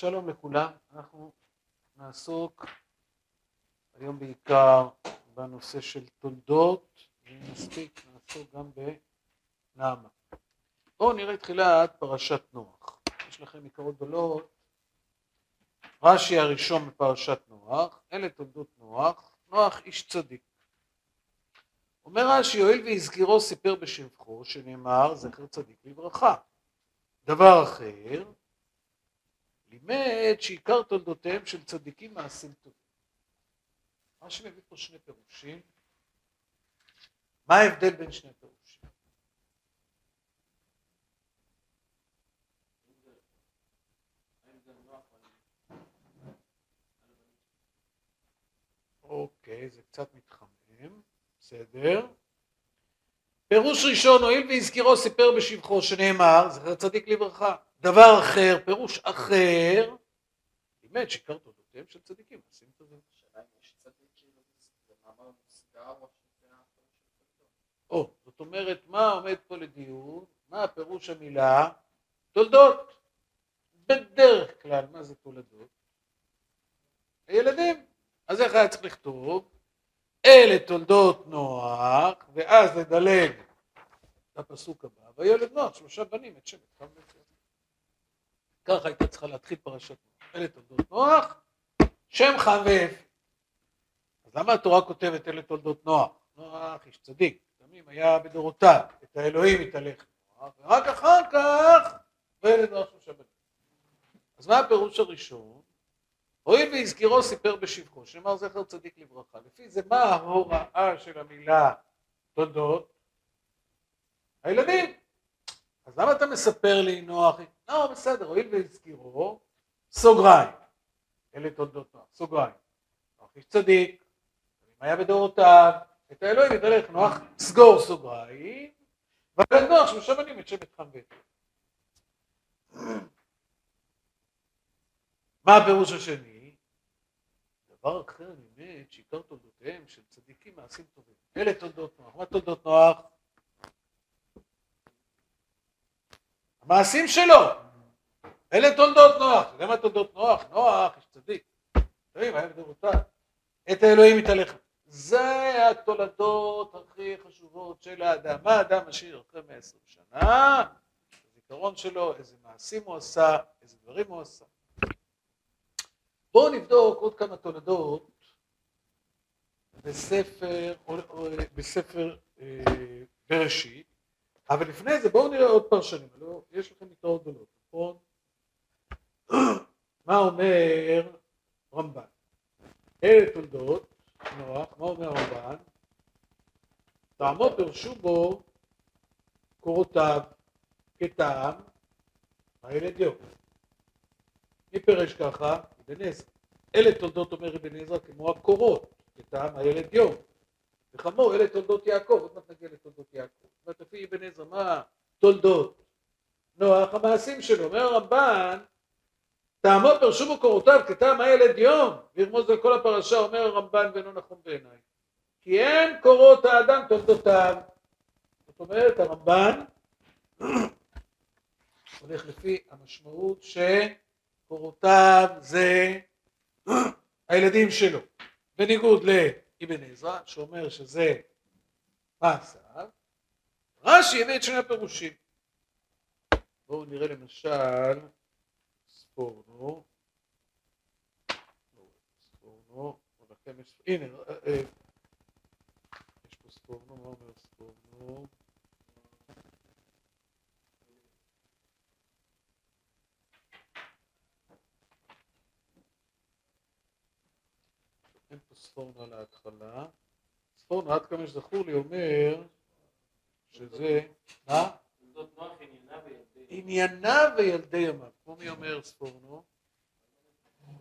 שלום לכולם, אנחנו נעסוק היום בעיקר בנושא של תולדות, ואם נספיק נעסוק גם בנעמה. בואו נראה תחילת פרשת נוח. יש לכם עיקרות גדולות. רש"י הראשון בפרשת נוח, אלה תולדות נוח, נוח איש צדיק. אומר רש"י, הואיל והזכירו סיפר בשבחו, שנאמר זכר צדיק לברכה. דבר אחר, לימד שעיקר תולדותיהם של צדיקים מעשים טובים. מה שמביא פה שני פירושים, מה ההבדל בין שני פירושים? אוקיי, זה קצת מתחמם, בסדר. פירוש ראשון, הואיל והזכירו סיפר בשבחו שנאמר, זכר צדיק לברכה. דבר אחר, פירוש אחר, לימד שעיקר תולדותיהם של צדיקים, מעשים טובים. או, זאת אומרת, מה עומד פה לדיון? מה הפירוש המילה? תולדות. בדרך כלל, מה זה תולדות? הילדים. אז איך היה צריך לכתוב? אלה תולדות נוח, ואז לדלג לפסוק הבא, וילד נוח, שלושה בנים, את שם את ויצא. ככה הייתה צריכה להתחיל פרשת נוח. אלה תולדות נוח, שם חם ויפי. אז למה התורה כותבת אלה תולדות נוח? נוח איש צדיק, תמים היה בדורותיו, את האלוהים התהלך נוח, ורק אחר כך, וילד נוח שלושה. אז מה הפירוש הראשון? הואיל והזכירו סיפר בשבחו, שנאמר זכר צדיק לברכה. לפי זה מה ההוראה של המילה תולדות? הילדים. אז למה אתה מספר לי נוח? לא, בסדר, הואיל והזכירו, סוגריים. אלה תולדות נוח, סוגריים. נוח איש צדיק, היה בדורותיו, את האלוהים יתהלך נוח, סגור סוגריים, וילד נוח שלושה בנים את שבט חם בית. מה הפירוש השני? דבר אחר לימד שעיקר תולדותיהם של צדיקים מעשים טובים. אלה תולדות נוח. מה תולדות נוח? המעשים שלו. אלה תולדות נוח. אתה יודע מה תולדות נוח? נוח, איש צדיק. אלוהים היה בדורותיו. את האלוהים מתהלך. זה התולדות הכי חשובות של האדם. מה האדם משאיר אחרי 120 שנה? הזיכרון שלו, איזה מעשים הוא עשה, איזה דברים הוא עשה. בואו נבדוק עוד כמה תולדות בספר, בספר אה, בראשית, אבל לפני זה בואו נראה עוד פרשנים, לא, יש לכם יתרות גדולות, נכון? מה אומר רמב"ן? אלה תולדות נוח, מה אומר רמב"ן? טעמו פרשו בו קורותיו כטעם הילד יום. מי פירש ככה? אבן עזרא. אלה תולדות אומר אבן עזרא כמו הקורות, כטעם הילד יום. וחמור, אלה תולדות יעקב, עוד מעט נגיע לתולדות יעקב. זאת אומרת, לפי אבן עזרא, מה תולדות? נוח, המעשים שלו. אומר הרמב"ן, טעמו פרשו בו קורותיו כטעם הילד יום, וירמוז על כל הפרשה, אומר הרמב"ן ואינו נכון בעיניי. כי אין קורות האדם תולדותיו. זאת אומרת, הרמב"ן הולך לפי המשמעות ש... קורותיו זה הילדים שלו, בניגוד לאבן עזרא שאומר שזה מעשיו, רש"י הביא את שני הפירושים. בואו נראה למשל ספורנו, ספורנו, הנה, יש פה ספורנו, מה אומר ספורנו? אין פה ספורנו על ההתחלה. ספורנו, עד כמה שזכור לי, אומר שזה, מה? עניינה וילדי ימיו. כמו מי אומר ספורנו?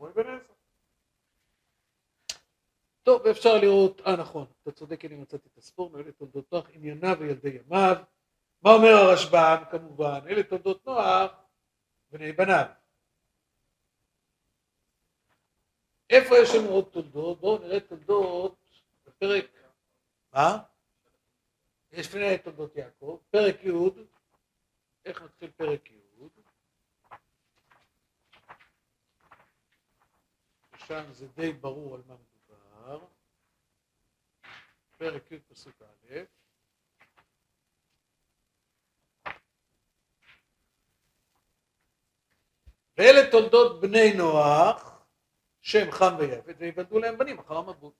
עזרא. טוב, אפשר לראות, אה נכון, אתה צודק, אני מצאתי את הספורנו, אלה תולדות נוח, עניינה וילדי ימיו. מה אומר הרשב"ם? כמובן, אלה תולדות נוח, בני בניו. איפה יש לנו עוד תולדות? בואו נראה תולדות בפרק, מה? יש לפני תולדות יעקב, פרק י', איך נתחיל פרק י'? שם זה די ברור על מה מדובר. פרק י' פסוק א' ואלה תולדות בני נוח, שם חם ויפת, ויוולדו להם בנים אחר המבול.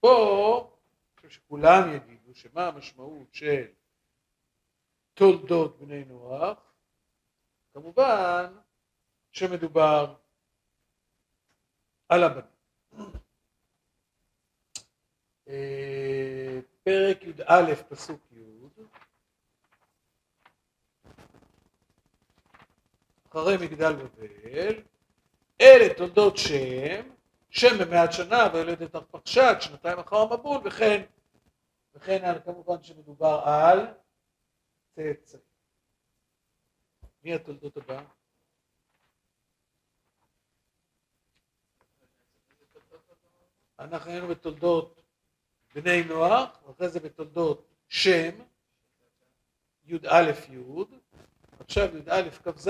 פה, אני חושב שכולם יגידו שמה המשמעות של תולדות בני נוח, כמובן שמדובר על הבנים. אה, פרק י"א פסוק י' אחרי מגדל בבל, אלה תולדות שם, שם במעט שנה ויולדת ארפחשד, שנתיים אחר המבול, וכן, וכן כמובן שמדובר על צאצאים. מי התולדות הבאה? אנחנו היינו בתולדות בני נוח, ואחרי זה בתולדות שם, י"א י', עכשיו י"א כ"ז,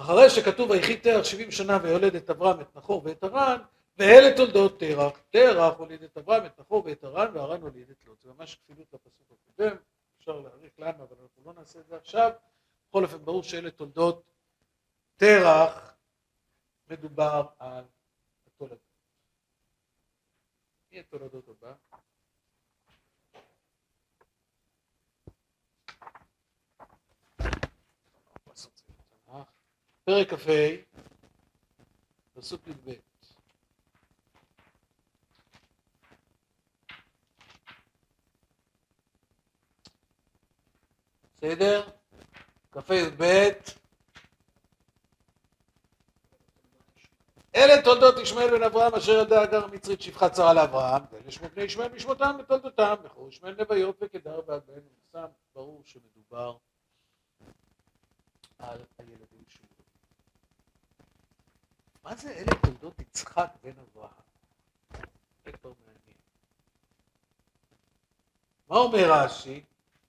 אחרי שכתוב ויחי תרח שבעים שנה ויולד את אברהם את נחור ואת הרן, ואלה תולדות תרח, תרח הוליד את אברהם את נחור ואת הרן והרן הוליד את לוט, זה ממש כפילות לפסוק הקודם, אפשר להעריך למה אבל אנחנו לא נעשה את זה עכשיו, בכל אופן ברור שאלה תולדות תרח, מדובר על התולדות. מי התולדות הבא? פרק כ"ה, פסוק י"ב. בסדר? כ"ה י"ב אלה תולדות ישמעאל בן אברהם אשר ילדה הגר המצרית שפחה צרה לאברהם ואלה שמות בני ישמעאל משמותם ותולדותם בכור ישמעאל נביות וקדר ועד בן ונשם ברור שמדובר על הילדים. מה זה אלה תולדות יצחק בן אברהם? זה מעניין. מה אומר רש"י?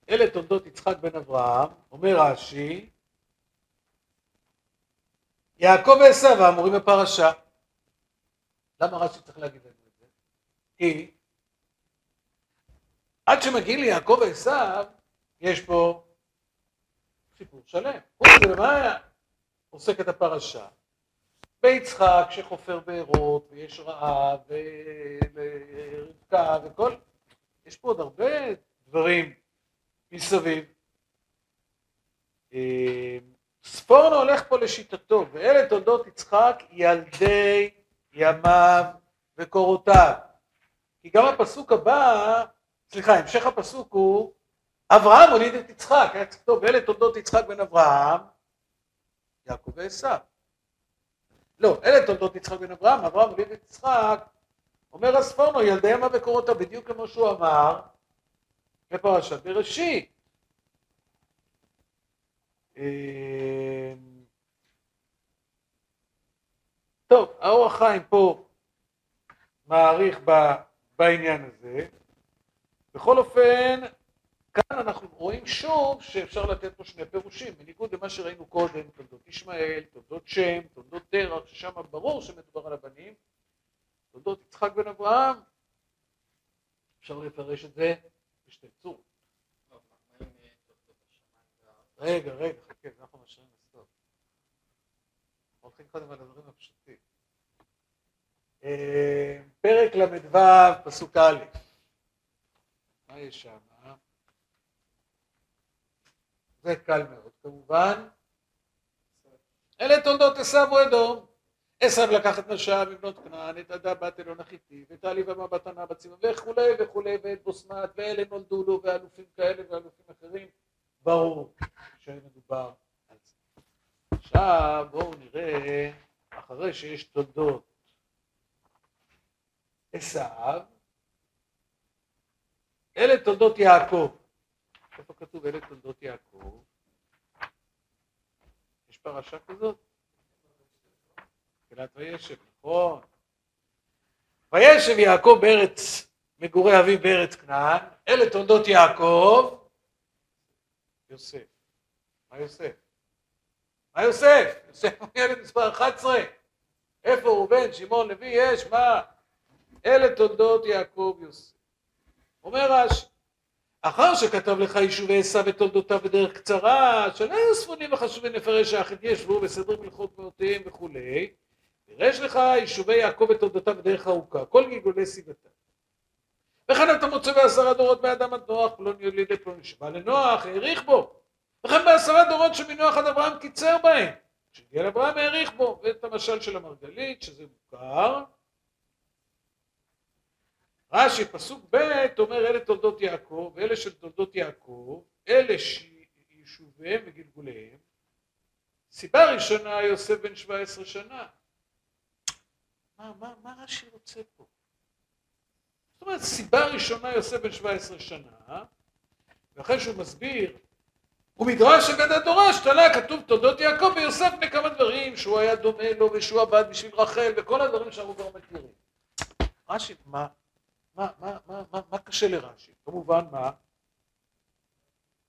אלה תולדות יצחק בן אברהם, אומר רש"י, יעקב ועשו האמורים בפרשה. למה רש"י צריך להגיד לנו את זה? כי עד שמגיעים ליעקב ועשו, יש פה סיפור שלם. חוץ מזה, במה עוסקת הפרשה? ביצחק שחופר בארות, ויש רעב, ורבקה, וכל... יש פה עוד הרבה דברים מסביב. אה, ספורנו הולך פה לשיטתו, ואלה תולדות יצחק ילדי ימיו וקורותיו. כי גם הפסוק הבא, סליחה, המשך הפסוק הוא אברהם הוליד את יצחק, היה צריך ואלה תולדות יצחק בן אברהם, יעקב ועשו. לא, אלה תולדות יצחק בן אברהם, אברהם את יצחק, אומר הספורנו ילדי ימיו וקורותיו, בדיוק כמו שהוא אמר בפרשת בראשית. אמ, טוב, האור החיים פה מעריך בעניין הזה. בכל אופן, כאן אנחנו רואים שוב שאפשר לתת פה שני פירושים, בניגוד למה שראינו קודם, תולדות ישמעאל, תולדות שם, תולדות תרח, ששם ברור שמדובר על הבנים, תולדות יצחק בן אברהם, אפשר לפרש את זה בשתי צורות. רגע, רגע, חכה, אנחנו משאירים לסוף. הולכים קודם על הדברים הפשוטים. אה, פרק ל"ו, פסוק א', מה יש שם? זה קל מאוד כמובן. אלה תולדות עשו ואדום. עשו לקח את נשה מבנות כנען, את עדה בת אלון החיתי, ואת העליבה בת ענה בצימה, וכולי וכולי, ואת בוסמת, ואלה נולדו לו, ואלופים כאלה ואלופים אחרים. ברור שמדובר על זה. עכשיו בואו נראה, אחרי שיש תולדות עשיו, אלה תולדות יעקב. אלה תולדות יעקב? יש פרשה כזאת? תחילת וישב, נכון. וישב יעקב בארץ מגורי אביו בארץ כנען, אלה תולדות יעקב, יוסף. מה יוסף? מה יוסף? יוסף הוא ילד מספר 11. איפה ראובן, שמעון, לוי, יש, מה? אלה תולדות יעקב יוסף. אומר רש"י, אחר שכתב לך יישובי עשיו ותולדותיו בדרך קצרה, שלא היו ספונים וחשובים נפרש האחד ישבו וסדרים הלכות מאותיהם וכולי, פירש לך יישובי יעקב ותולדותיו בדרך ארוכה, כל גלגולי סיבתם. וכן אתה מוצא בעשרה דורות באדם עד נוח, פלוני יוליד לפלוני שבא לנוח, האריך בו. וכן בעשרה דורות שמנוח עד אברהם קיצר בהם. כשהגיע לאברהם האריך בו, ואת המשל של המרגלית, שזה מוכר. רש"י, פסוק ב', אומר אלה תולדות יעקב, ואלה של תולדות יעקב, אלה יישוביהם וגלגוליהם. סיבה ראשונה, יוסף בן 17 שנה. מה, מה, מה רש"י רוצה פה? זאת אומרת, סיבה ראשונה יוסף בן 17 שנה, ואחרי שהוא מסביר, ומדרש אגדת תורה שתלה כתוב תולדות יעקב ויוסף בני כמה דברים שהוא היה דומה לו ושהוא עבד בשביל רחל וכל הדברים שאנחנו כבר מכירים. רש"י, מה, מה, מה, מה, מה, מה קשה לרש"י? כמובן, מה?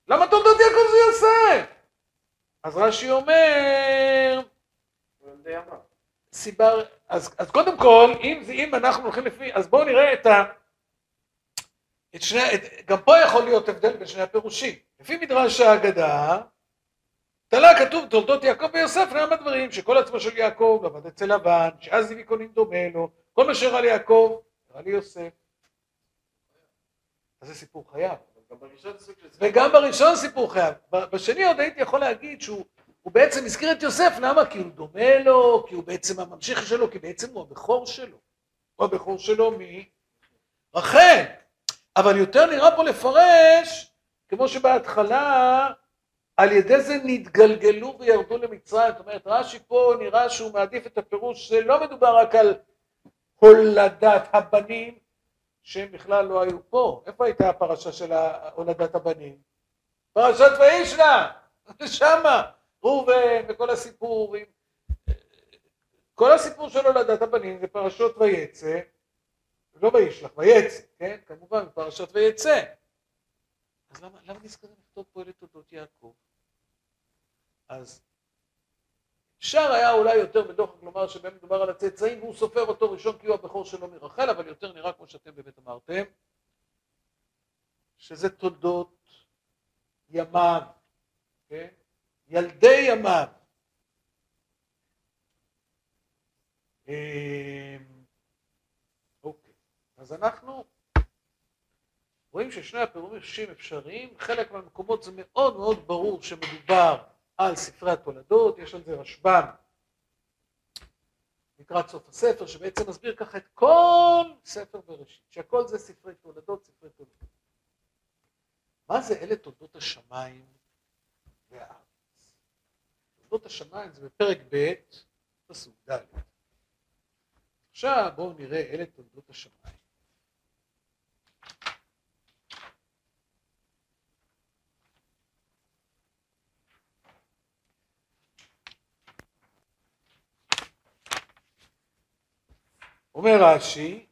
למה תולדות יעקב זה יוסף? אז רש"י אומר, סיבה, אז, אז קודם כל, אם, אם אנחנו הולכים לפי, אז בואו נראה את ה... את שני, את, גם פה יכול להיות הבדל בין שני הפירושים. לפי מדרש ההגדה, תלה כתוב תולדות יעקב ויוסף נעם הדברים שכל עצמו של יעקב עבד אצל לבן, שאז הביא קונים דומה לו, כל מה שהראה ליעקב, הראה לי יוסף. אז זה סיפור חייו. וגם בראשון סיפור חייו. בשני עוד הייתי יכול להגיד שהוא בעצם הזכיר את יוסף, למה? כי הוא דומה לו, כי הוא בעצם הממשיך שלו, כי בעצם הוא הבכור שלו. הוא הבכור שלו מרחל. אבל יותר נראה פה לפרש, כמו שבהתחלה, על ידי זה נתגלגלו וירדו למצרים. זאת אומרת, רש"י פה נראה שהוא מעדיף את הפירוש, זה לא מדובר רק על הולדת הבנים, שהם בכלל לא היו פה. איפה הייתה הפרשה של הולדת הבנים? פרשת וישנה, שמה, ראובן וכל הסיפור, כל הסיפור של הולדת הבנים זה פרשות ויצא, לא וישלח, ויצא, כן? כמובן, פרשת ויצא. אז למה, למה נזכרים לכתוב פה אלה תולדות יעקב? אז אפשר היה אולי יותר בדוחק לומר שבהם מדובר על הצאצאים והוא סופר אותו ראשון כי הוא הבכור שלו מרחל, אבל יותר נראה כמו שאתם באמת אמרתם, שזה תולדות ימיו, כן? ילדי ימיו. אוקיי, אז אנחנו רואים ששני הפירושים אפשריים, חלק מהמקומות זה מאוד מאוד ברור שמדובר על ספרי התולדות, יש על זה רשב"ם לקראת סוף הספר, שבעצם מסביר ככה את כל ספר בראשית, שהכל זה ספרי תולדות, ספרי תולדות. מה זה אלה תולדות השמיים והארץ? תולדות השמיים זה בפרק ב', פסוק ד'. עכשיו בואו נראה אלה תולדות השמיים. אומר רש"י,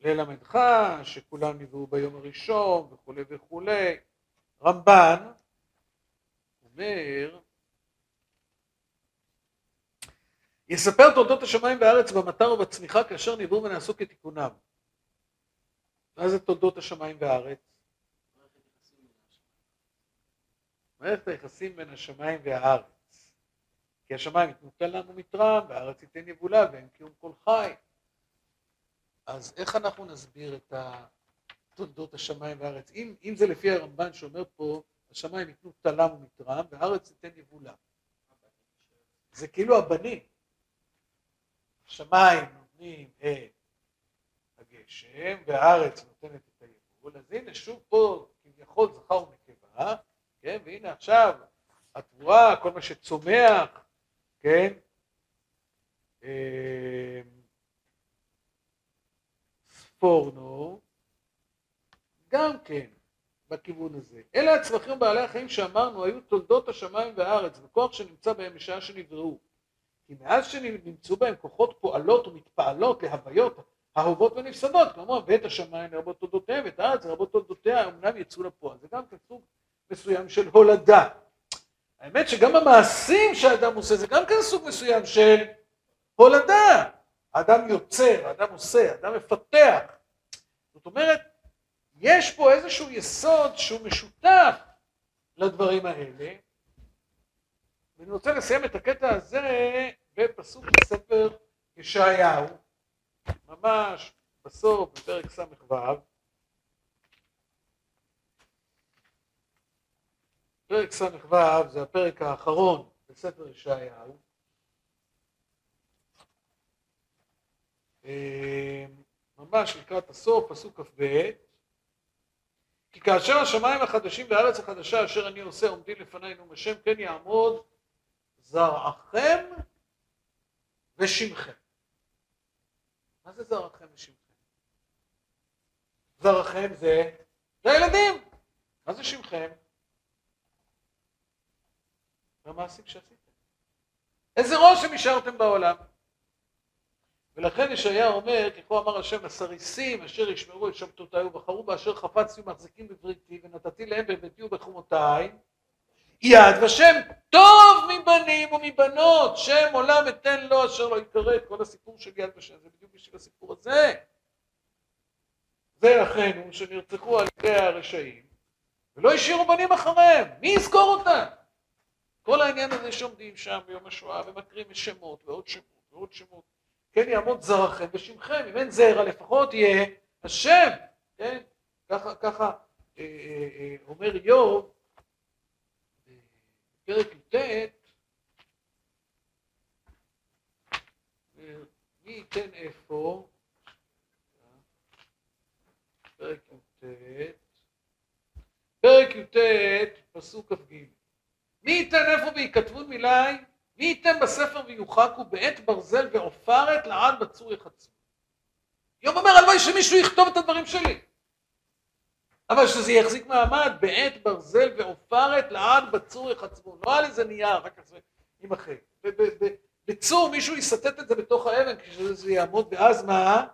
ללמדך שכולם נבראו ביום הראשון וכולי וכולי, רמב"ן אומר יספר תולדות השמיים והארץ במטר ובצמיחה כאשר נבראו ונעשו כתיקונם. מה זה תולדות השמיים והארץ? מערכת היחסים בין השמיים והארץ. כי השמיים ייתנו לנו מתרם והארץ ייתן יבולה והם קיום כל חי. אז איך אנחנו נסביר את תולדות השמיים והארץ? אם, אם זה לפי הרמב"ן שאומר פה, השמיים ייתנו תלם ומתרם, והארץ ייתן יבולה. זה כאילו הבנים. השמיים נותנים את הגשם, והארץ נותנת את היבול, אז הנה שוב פה כביכול זכר ונקבה, כן, והנה עכשיו התבואה, כל מה שצומח, כן, אה, פורנו, גם כן בכיוון הזה. אלה הצרכים בעלי החיים שאמרנו היו תולדות השמיים והארץ וכוח שנמצא בהם משעה שנבראו. כי מאז שנמצאו בהם כוחות פועלות ומתפעלות להוויות אהובות ונפסדות, כלומר בית השמיים לרבות תולדותיהם ואת הארץ לרבות תולדותיה אמנם יצאו לפועל. זה גם כסוג מסוים של הולדה. האמת שגם המעשים שהאדם עושה זה גם כן סוג מסוים של הולדה. האדם יוצר, האדם עושה, האדם מפתח. זאת אומרת, יש פה איזשהו יסוד שהוא משותף לדברים האלה. ואני רוצה לסיים את הקטע הזה בפסוק בספר ישעיהו, ממש בסוף, בפרק ס"ו. פרק ס"ו זה הפרק האחרון בספר ישעיהו. ממש לקראת הסוף, פסוק כ"ב כי כאשר השמיים החדשים והארץ החדשה אשר אני עושה עומדים לפניי נאום השם כן יעמוד זרעכם ושמכם. מה זה זרעכם ושמכם? זרעכם זה, זה הילדים. מה זה שמכם? זה המעסיק שעשיתם. איזה רושם השארתם בעולם? ולכן ישעיה אומר, ככה אמר השם, הסריסים אשר ישמרו את שבתותיי ובחרו באשר חפצתי ומחזיקים בבריתי ונתתי להם בביתי ובחומותיי יד ושם טוב מבנים ומבנות שם עולם אתן לו אשר לא יכרת כל הסיפור של יד ושם זה בדיוק בשביל הסיפור הזה. זה אחינו שנרצחו על ידי הרשעים ולא השאירו בנים אחריהם מי יזכור אותם? כל העניין הזה שעומדים שם ביום השואה ומקריאים שמות ועוד שמות ועוד שמות כן יעמוד זרעכם ושמכם אם אין זרע לפחות יהיה השם כן ככה ככה אה, אה, אומר איוב פרק י"ט, מי ייתן איפה? פרק י"ט, פרק י"ט, פסוק כ"ג. מי ייתן איפה וייכתבון מילי? מי ייתן בספר ויוחקו בעת ברזל ועופרת לעד בצור יחצו. יום אומר הלוואי שמישהו יכתוב את הדברים שלי. אבל שזה יחזיק מעמד בעת ברזל ועופרת לעד בצור יחצבו. לא על איזה נייר, כך זה יימחק. בצור מישהו יסטט את זה בתוך האבן כשזה יעמוד, ואז מה?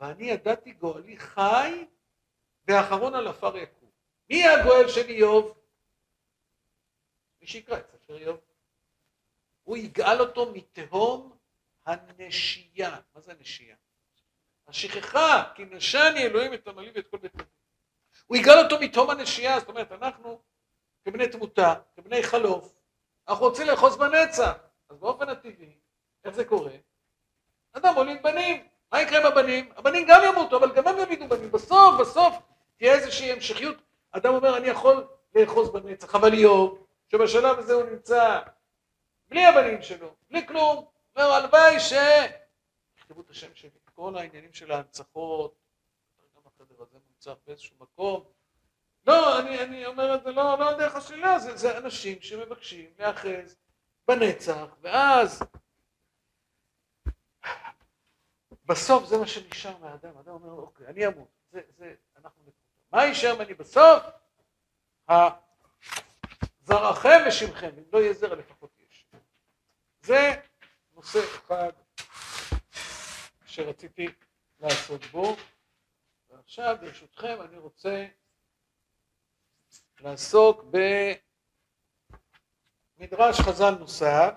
ואני ידעתי גואלי חי ואחרון על עפר יקום. מי הגואל של איוב? מי שיקרא את ספר איוב. הוא יגאל אותו מתהום הנשייה. מה זה הנשייה? השכחה, כי נשני אלוהים את עמלי ואת כל בית הוא יגאל אותו מתום הנשייה, זאת אומרת, אנחנו כבני תמותה, כבני חלוף, אנחנו רוצים לאחוז בנצח. אז באופן הטבעי, איך זה קורה? אדם מוליד בנים, מה יקרה עם הבנים? הבנים גם ימותו, אבל גם הם ימידו בנים. בסוף, בסוף, תהיה איזושהי המשכיות. אדם אומר, אני יכול לאחוז בנצח, אבל איוב, שבשלב הזה הוא נמצא בלי הבנים שלו, בלי כלום, אומר, הלוואי ש... תכתבו את השם שלי, כל העניינים של ההנצחות, החדר הזה מונצח באיזשהו מקום. לא, אני, אני אומר את זה לא, לא דרך השלילה, זה, זה אנשים שמבקשים להאחז בנצח, ואז בסוף זה מה שנשאר מהאדם, האדם אומר, אוקיי, אני אמות, זה, זה, אנחנו נקודה. מה יישאר ממני בסוף? זרעכם ושמכם, אם לא יהיה זרע לפחות. זה נושא אחד שרציתי לעסוק בו. ועכשיו ברשותכם אני רוצה לעסוק במדרש חז"ל נוסף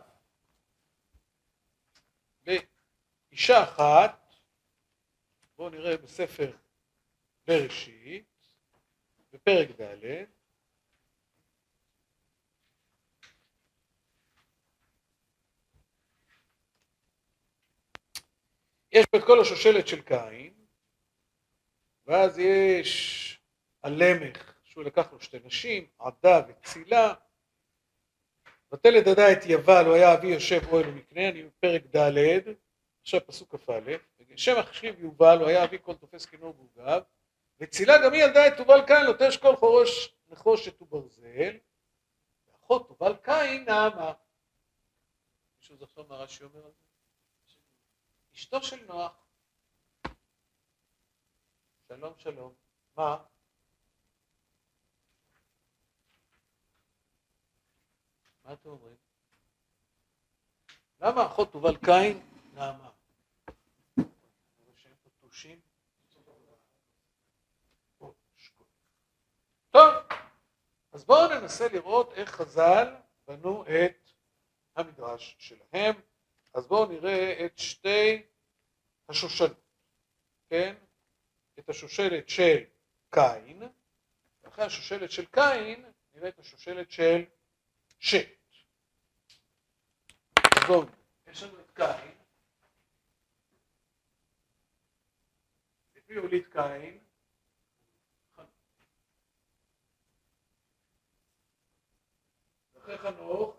באישה אחת, בואו נראה בספר בראשית, בפרק ד' יש פה את כל השושלת של קין ואז יש הלמך, שהוא לקח לו שתי נשים, עדה וצילה. ותלד עדה את יבל, הוא היה אבי יושב אוהל ומקנה, אני בפרק ד', עכשיו פסוק כ"א, שם החשיב יובל, הוא היה אבי כל תופס כנור ועוגב, וצילה גם היא ילדה את תובל קין, לוטש כל חורש נחושת וברזל, ואחות תובל קין נעמה. מישהו זוכר מה רש"י אומר על זה? אשתו של נוח. שלום שלום. מה? מה אתם אומרים? למה אחות תובל קין נעמה? טוב, אז בואו ננסה לראות איך חז"ל בנו את המדרש שלהם. אז בואו נראה את שתי השושלות, כן? את השושלת של קין, ואחרי השושלת של קין נראה את השושלת של שת. אז בואו, יש לנו את קין, מי הוליד קין? אחרי חנוך,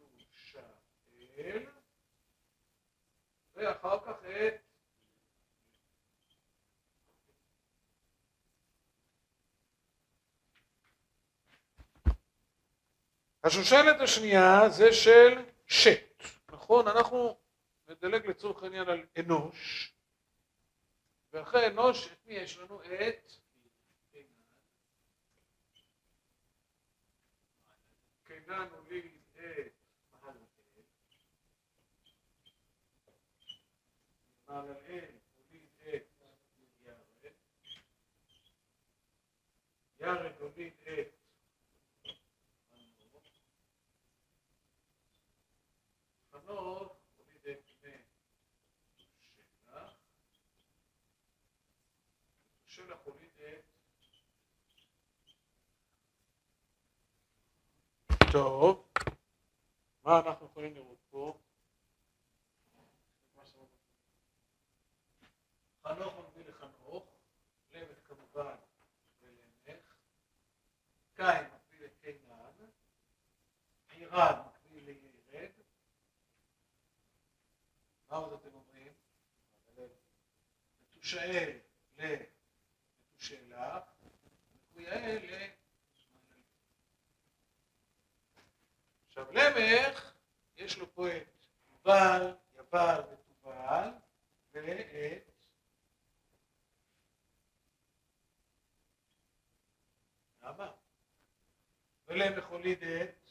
ותושאל, ואחר כך את השושלת השנייה זה של שת, נכון? אנחנו נדלג לצורך העניין על אנוש, ואחרי אנוש, את מי יש לנו? את קינן הוליד את מהללאל הוליד את ירד, ירד הוליד את חנוך הוליד את בני שלח, שלח הוליד את טוב, מה אנחנו יכולים לראות פה? חנוך מביא לחנוך, למד כמובן ולמך, קין מקביל לקינן, ירד מקביל לירד, מה עוד אתם אומרים? מתושאל למתושאלה, מקויאל ל... עכשיו למך, יש לו פה את יובל, יבל ותובל, ואת למה? ולמך הוליד את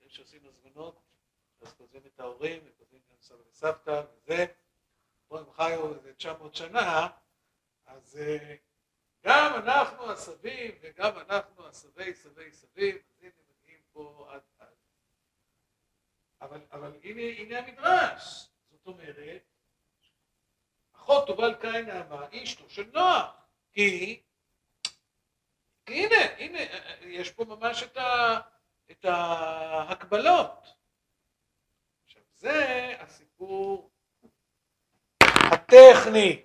יש שעושים הזמנות, אז כותבים את ההורים, וכותבים גם סבא וסבתא וזה, פה הם חיו איזה 900 שנה, אז uh, גם אנחנו הסבים וגם אנחנו הסבי סבי סבים, אז הנה מגיעים פה עד עד. אבל, אבל הנה, הנה המדרש, זאת אומרת, אחות תובל קין נעמה, אשתו של נוח, כי, הנה, הנה, יש פה ממש את, ה, את ההקבלות. עכשיו זה הסיפור הטכני.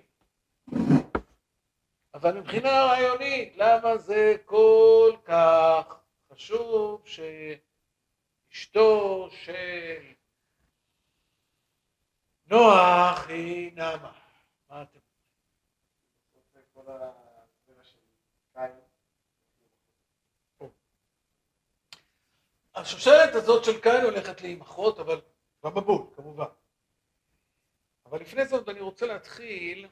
אבל מבחינה רעיונית, למה זה כל כך חשוב שאשתו של נוח היא נעמה? מה אתם השושלת הזאת של קין הולכת להימחות, אבל במבול, כמובן. אבל לפני זאת אני רוצה להתחיל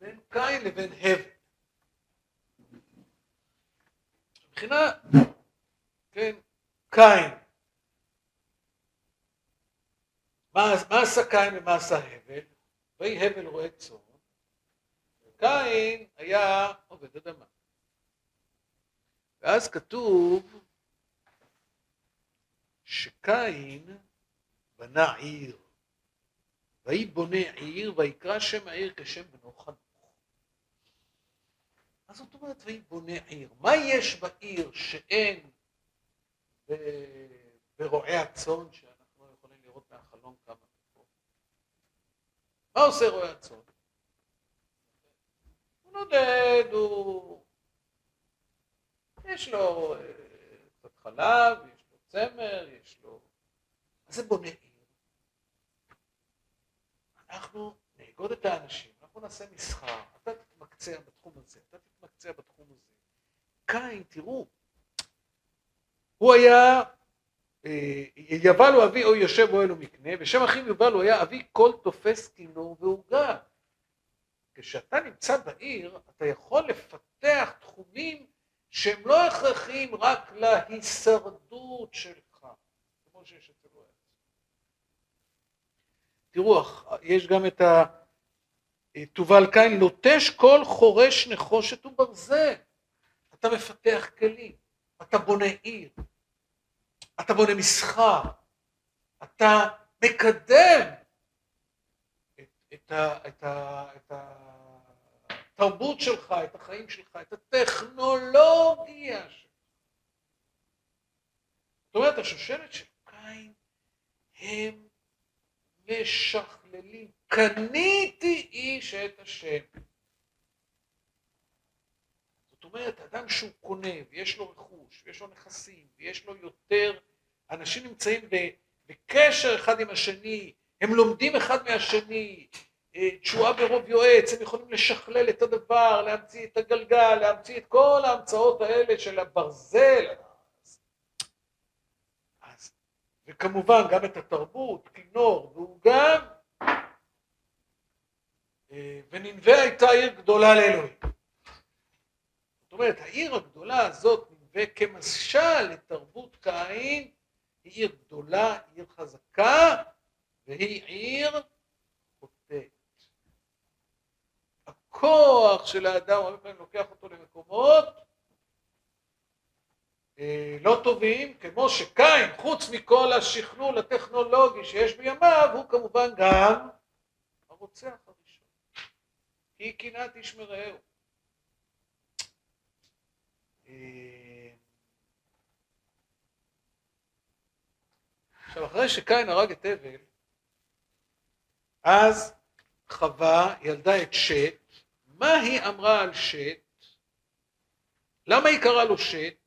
בין קין לבין הבל. מבחינה, כן, קין. מה, מה עשה קין ומה עשה הבל? ויהי הבל רועה צאן, וקין היה עובד אדמה. ואז כתוב שקין בנה עיר, ויהי בונה עיר, ויקרא שם העיר כשם בנו חנוך. מה זאת אומרת ויהי בונה עיר? מה יש בעיר שאין ברועי הצאן שאנחנו יכולים לראות מהחלום כמה פה? מה עושה רועה הצאן? הוא נודד, הוא... יש לו אה, קצת חלב, יש לו צמר, יש לו... מה זה בונה עיר? אנחנו נאגוד את האנשים, אנחנו נעשה מסחר, אתה תתמקצע בתחום הזה, אתה תתמקצע בתחום הזה. קין, תראו, הוא היה, אה, יבל הוא אבי או יושב אוהל ומקנה, ושם אחיו יובל הוא היה אבי כל תופס כינור ועוגה. כשאתה נמצא בעיר, אתה יכול לפתח תחומים שהם לא הכרחיים רק להישרדות שלך, כמו שיש אצל רועי תראו, יש גם את ה... תובל קין, לוטש כל חורש נחושת וברזל. אתה מפתח כלים, אתה בונה עיר, אתה בונה מסחר, אתה מקדם את, את, ה, את, ה, את התרבות שלך, את החיים שלך, את הטכנולוגיה שלך. זאת אומרת, השושלת של קין הם משכללים. קניתי איש את השם. זאת אומרת, אדם שהוא קונה ויש לו רכוש ויש לו נכסים ויש לו יותר, אנשים נמצאים בקשר אחד עם השני, הם לומדים אחד מהשני, אה, תשועה ברוב יועץ, הם יכולים לשכלל את הדבר, להמציא את הגלגל, להמציא את כל ההמצאות האלה של הברזל. אז, וכמובן גם את התרבות, כינור, והוא גם, אה, וננבה הייתה עיר גדולה לאלוהים. זאת אומרת, העיר הגדולה הזאת ננבה כמשל לתרבות קין, היא עיר גדולה, עיר חזקה, והיא עיר חוטאת. הכוח של האדם הרבה פעמים לוקח אותו למקומות לא טובים, כמו שקין, חוץ מכל השכלול הטכנולוגי שיש בימיו, הוא כמובן גם הרוצח הראשון. כי קנאת איש מרעהו. אה, עכשיו, אחרי שקין הרג את הבל, אז חווה ילדה את שת, מה היא אמרה על שת? למה היא קראה לו שת?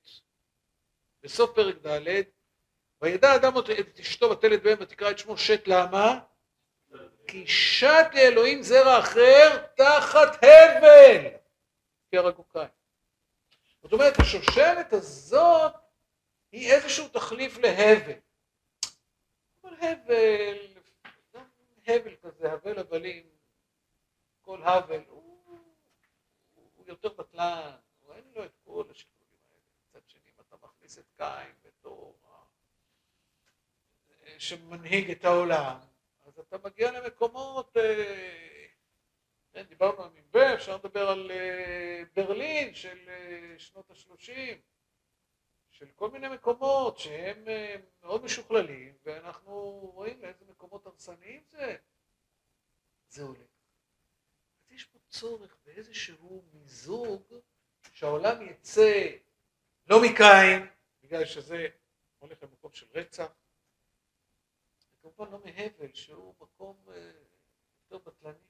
בסוף פרק ד' וידע אדם את אשתו ותלד בהם ותקרא את שמו שת למה? כי שת לאלוהים זרע אחר תחת הבל כי הרגו קין. זאת אומרת השושלת הזאת היא איזשהו תחליף להבל. אבל הבל, גם הבל כזה, הבל הבלים, כל הבל, הוא, הוא יותר בטלן, הוא אין לו את כל שני, את קין בתור שמנהיג את העולם, אז אתה מגיע למקומות כן, דיברנו על מנבה, אפשר לדבר על אה, ברלין של אה, שנות השלושים, של כל מיני מקומות שהם אה, מאוד משוכללים, ואנחנו רואים לאיזה מקומות הרסניים זה, זה. אז יש פה צורך באיזשהו מיזוג שהעולם יצא לא מקין, בגלל שזה הולך למקום של רצח, וכמובן לא מהבל, שהוא מקום יותר בטלני.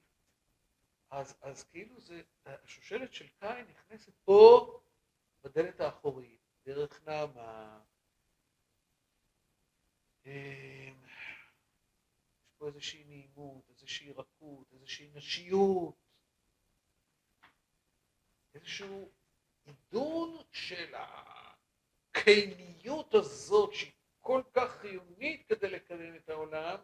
אז, אז כאילו זה, השושלת של קין נכנסת פה בדלת האחורית, דרך נעמה. אמ, יש פה איזושהי נעימות, איזושהי רכות, איזושהי נשיות, איזשהו עידון של הקייניות הזאת שהיא כל כך חיונית כדי לקדם את העולם,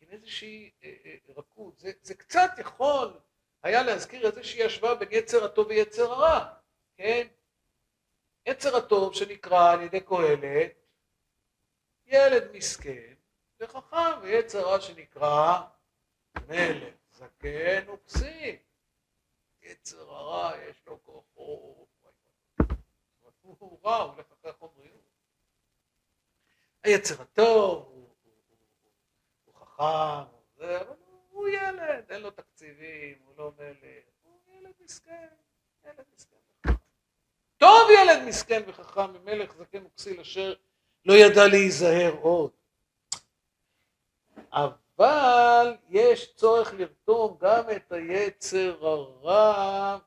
עם איזושהי אה, אה, רכות. זה, זה קצת יכול היה להזכיר איזושהי השוואה בין יצר הטוב ויצר הרע, כן? יצר הטוב שנקרא על ידי קהלת ילד מסכן וחכם, ויצר הרע שנקרא מלך זקן וכסיל. יצר הרע יש לו כוחו, הוא רע, הוא הולך אחרי החומריות. היצר הטוב חכם, זה, אבל הוא ילד, אין לו תקציבים, הוא לא מלך, הוא ילד מסכן, ילד מסכן. טוב ילד מסכן וחכם ממלך זקן וכסיל אשר לא ידע להיזהר עוד. אבל יש צורך לרתום גם את היצר הרע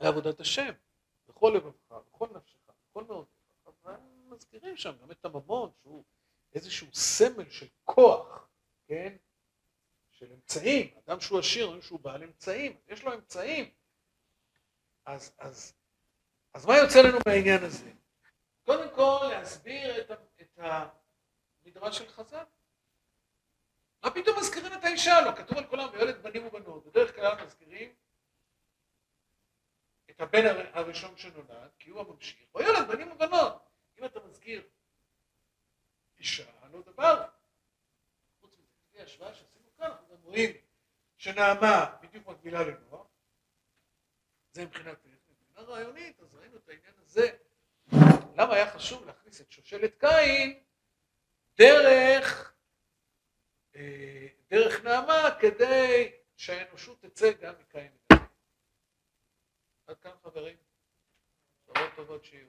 לעבודת השם, בכל לבבך, בכל נפשך, בכל מאודך. אבל מזכירים שם גם את הממון שהוא איזשהו סמל של כוח, כן? של אמצעים. אדם שהוא עשיר, אומרים שהוא בעל אמצעים, יש לו אמצעים. אז, אז, אז מה יוצא לנו מהעניין הזה? קודם כל להסביר את, את המדרש של חז"ל. מה פתאום מזכירים את האישה? לא, כתוב על כולם וילד בנים ובנות. בדרך כלל מזכירים את הבן הראשון שנולד, כי הוא הממשיך, או ילד בנים ובנות. אם אתה מזכיר אישה, לא דבר. חוץ מזה, לפי ההשוואה שעשינו כאן, אנחנו גם רואים שנעמה בדיוק מקבילה לנוח. זה מבחינה טכנית. מבחינה רעיונית, אז ראינו את העניין הזה. למה היה חשוב להכניס את שושלת קין דרך, אה, דרך נעמה כדי שהאנושות תצא גם מקין. עד כאן חברים. בשורות טובות שיהיו.